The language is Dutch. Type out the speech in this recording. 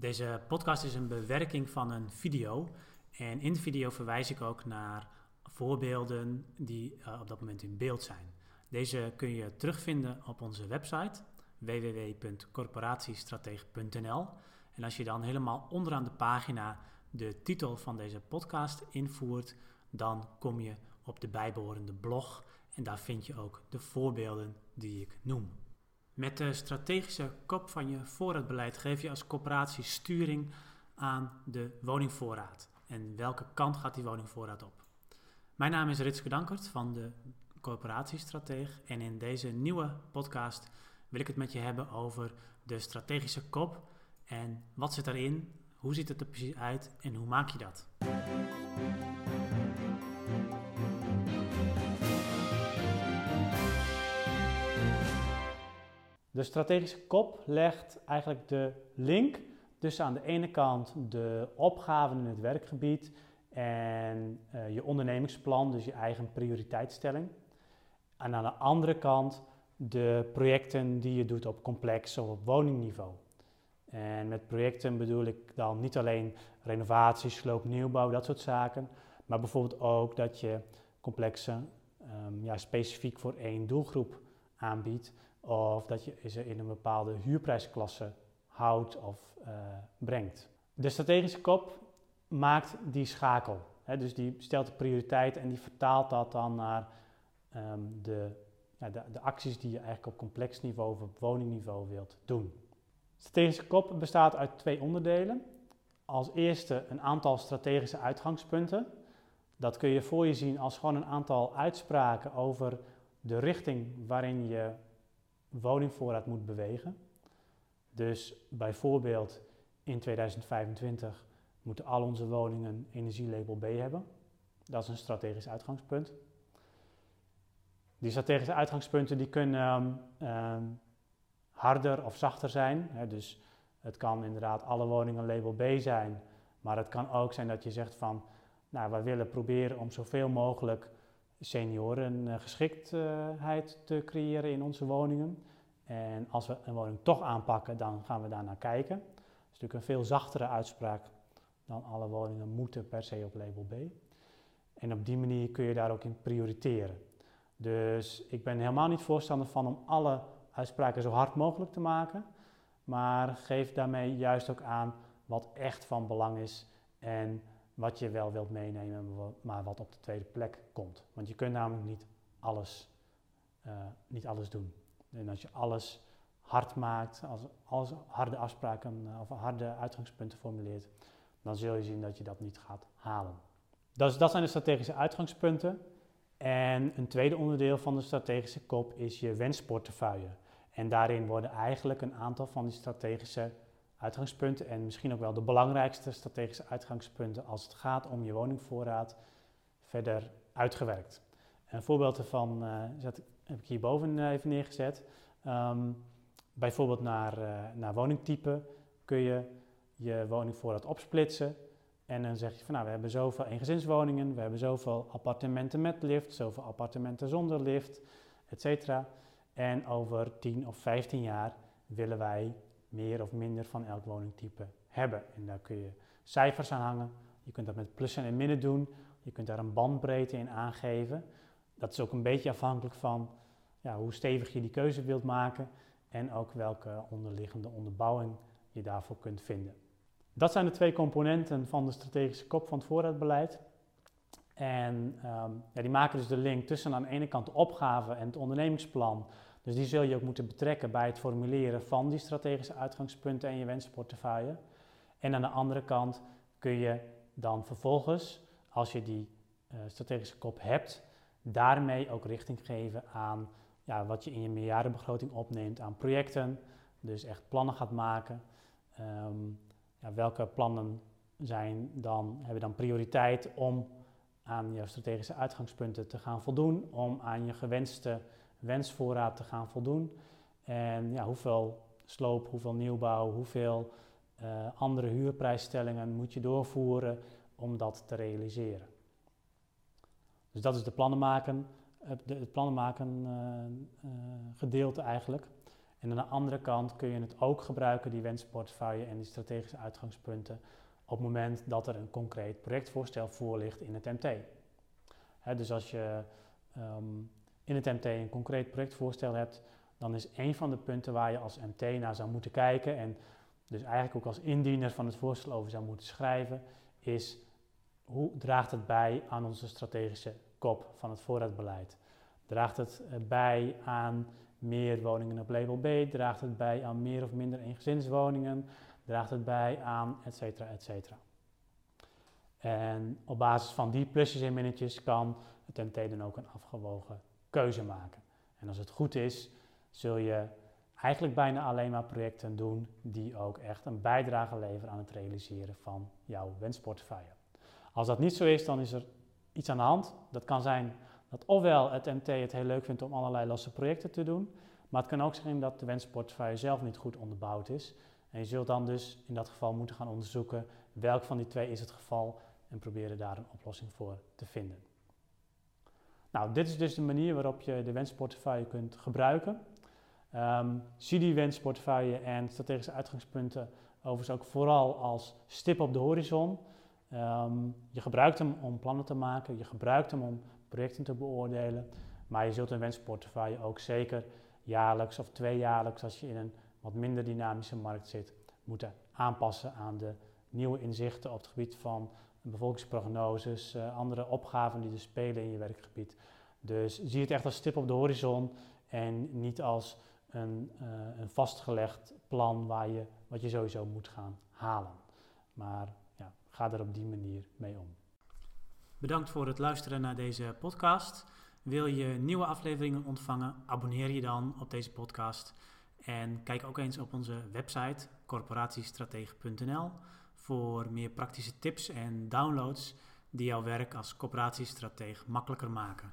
Deze podcast is een bewerking van een video. En in de video verwijs ik ook naar voorbeelden die uh, op dat moment in beeld zijn. Deze kun je terugvinden op onze website www.corporatiestratege.nl. En als je dan helemaal onderaan de pagina de titel van deze podcast invoert, dan kom je op de bijbehorende blog en daar vind je ook de voorbeelden die ik noem. Met de strategische kop van je voorraadbeleid geef je als corporatie sturing aan de woningvoorraad. En welke kant gaat die woningvoorraad op? Mijn naam is Ritske Dankert van de Corporatiestratege en in deze nieuwe podcast wil ik het met je hebben over de strategische kop en wat zit erin, hoe ziet het er precies uit en hoe maak je dat? De strategische kop legt eigenlijk de link tussen aan de ene kant de opgaven in het werkgebied en uh, je ondernemingsplan, dus je eigen prioriteitsstelling. En aan de andere kant de projecten die je doet op complex of op woningniveau. En met projecten bedoel ik dan niet alleen renovatie, sloop, nieuwbouw, dat soort zaken, maar bijvoorbeeld ook dat je complexe um, ja, specifiek voor één doelgroep aanbiedt of dat je ze in een bepaalde huurprijsklasse houdt of uh, brengt. De strategische kop maakt die schakel. Hè, dus die stelt de prioriteit en die vertaalt dat dan naar um, de, ja, de, de, acties die je eigenlijk op complex niveau of op woningniveau wilt doen. De strategische kop bestaat uit twee onderdelen. Als eerste een aantal strategische uitgangspunten. Dat kun je voor je zien als gewoon een aantal uitspraken over de richting waarin je woningvoorraad moet bewegen. Dus bijvoorbeeld in 2025 moeten al onze woningen energielabel B hebben. Dat is een strategisch uitgangspunt. Die strategische uitgangspunten die kunnen um, harder of zachter zijn. Hè. Dus het kan inderdaad alle woningen label B zijn. Maar het kan ook zijn dat je zegt van, nou, wij willen proberen om zoveel mogelijk seniorengeschiktheid te creëren in onze woningen. En als we een woning toch aanpakken, dan gaan we daar naar kijken. Dat is natuurlijk een veel zachtere uitspraak dan alle woningen moeten per se op label B. En op die manier kun je daar ook in prioriteren. Dus ik ben helemaal niet voorstander van om alle uitspraken zo hard mogelijk te maken, maar geef daarmee juist ook aan wat echt van belang is en wat je wel wilt meenemen, maar wat op de tweede plek komt. Want je kunt namelijk niet alles, uh, niet alles doen. En als je alles hard maakt, als, als harde afspraken eh, of harde uitgangspunten formuleert, dan zul je zien dat je dat niet gaat halen. Dus dat zijn de strategische uitgangspunten. En een tweede onderdeel van de strategische kop is je wensportefeuille. En daarin worden eigenlijk een aantal van die strategische uitgangspunten en misschien ook wel de belangrijkste strategische uitgangspunten als het gaat om je woningvoorraad verder uitgewerkt. Een voorbeeld ervan uh, heb ik hierboven uh, even neergezet. Um, bijvoorbeeld naar, uh, naar woningtype kun je je woningvoorraad opsplitsen. En dan zeg je van nou, we hebben zoveel eengezinswoningen, we hebben zoveel appartementen met lift, zoveel appartementen zonder lift, etc. En over 10 of 15 jaar willen wij meer of minder van elk woningtype hebben. En daar kun je cijfers aan hangen. Je kunt dat met plussen en minnen doen. Je kunt daar een bandbreedte in aangeven. Dat is ook een beetje afhankelijk van ja, hoe stevig je die keuze wilt maken en ook welke onderliggende onderbouwing je daarvoor kunt vinden. Dat zijn de twee componenten van de strategische kop van het voorraadbeleid. En um, ja, die maken dus de link tussen aan de ene kant de opgave en het ondernemingsplan. Dus die zul je ook moeten betrekken bij het formuleren van die strategische uitgangspunten en je wensenportefeuille. En aan de andere kant kun je dan vervolgens, als je die uh, strategische kop hebt, daarmee ook richting geven aan ja, wat je in je meerjarenbegroting opneemt aan projecten. Dus echt plannen gaat maken. Um, ja, welke plannen zijn dan, hebben dan prioriteit om aan je strategische uitgangspunten te gaan voldoen, om aan je gewenste wensvoorraad te gaan voldoen. En ja, hoeveel sloop, hoeveel nieuwbouw, hoeveel uh, andere huurprijsstellingen moet je doorvoeren om dat te realiseren. Dus dat is de plannen maken, het plannen maken uh, gedeelte eigenlijk. En aan de andere kant kun je het ook gebruiken, die wensportefeuille en die strategische uitgangspunten, op het moment dat er een concreet projectvoorstel voor ligt in het MT. dus als je ehm, in het MT een concreet projectvoorstel hebt, dan is een van de punten waar je als MT naar zou moeten kijken en dus eigenlijk ook als indiener van het voorstel over zou moeten schrijven, is hoe draagt het bij aan onze strategische kop van het voorraadbeleid? Draagt het eh, bij aan meer woningen op label B? Draagt het bij aan meer of minder eengezinswoningen? Draagt het bij aan et cetera, et cetera. En op basis van die plusjes en minnetjes kan het MT dan ook een afgewogen keuze maken. En als het goed is, zul je eigenlijk bijna alleen maar projecten doen die ook echt een bijdrage leveren aan het realiseren van jouw wensportefeuille. Als dat niet zo is, dan is er iets aan de hand. Dat kan zijn dat ofwel het MT het heel leuk vindt om allerlei losse projecten te doen, maar het kan ook zijn dat de wensportefeuille zelf niet goed onderbouwd is. En je zult dan dus in dat geval moeten gaan onderzoeken welk van die twee is het geval en proberen daar een oplossing voor te vinden. Nou, dit is dus de manier waarop je de wensportefeuille kunt gebruiken. Um, zie die wensportefeuille en strategische uitgangspunten overigens ook vooral als stip op de horizon. Ehm, je gebruikt hem om plannen te maken, je gebruikt hem om projecten te beoordelen, maar je zult een wensportefeuille ook zeker jaarlijks of tweejaarlijks, als je in een wat minder dynamische markt zit, moeten aanpassen aan de nieuwe inzichten op het gebied van bevolkingsprognoses, uh, andere opgaven die er spelen in je werkgebied. Dus zie het echt als stip op de horizon en niet als een, uh, een vastgelegd plan waar je, wat je sowieso moet gaan halen. Maar ja, ga er op die manier mee om. Bedankt voor het luisteren naar deze podcast. Wil je nieuwe afleveringen ontvangen? Abonneer je dan op deze podcast. En kijk ook eens op onze website corporatiestratege.nl voor meer praktische tips en downloads die jouw werk als corporatiestratege makkelijker maken.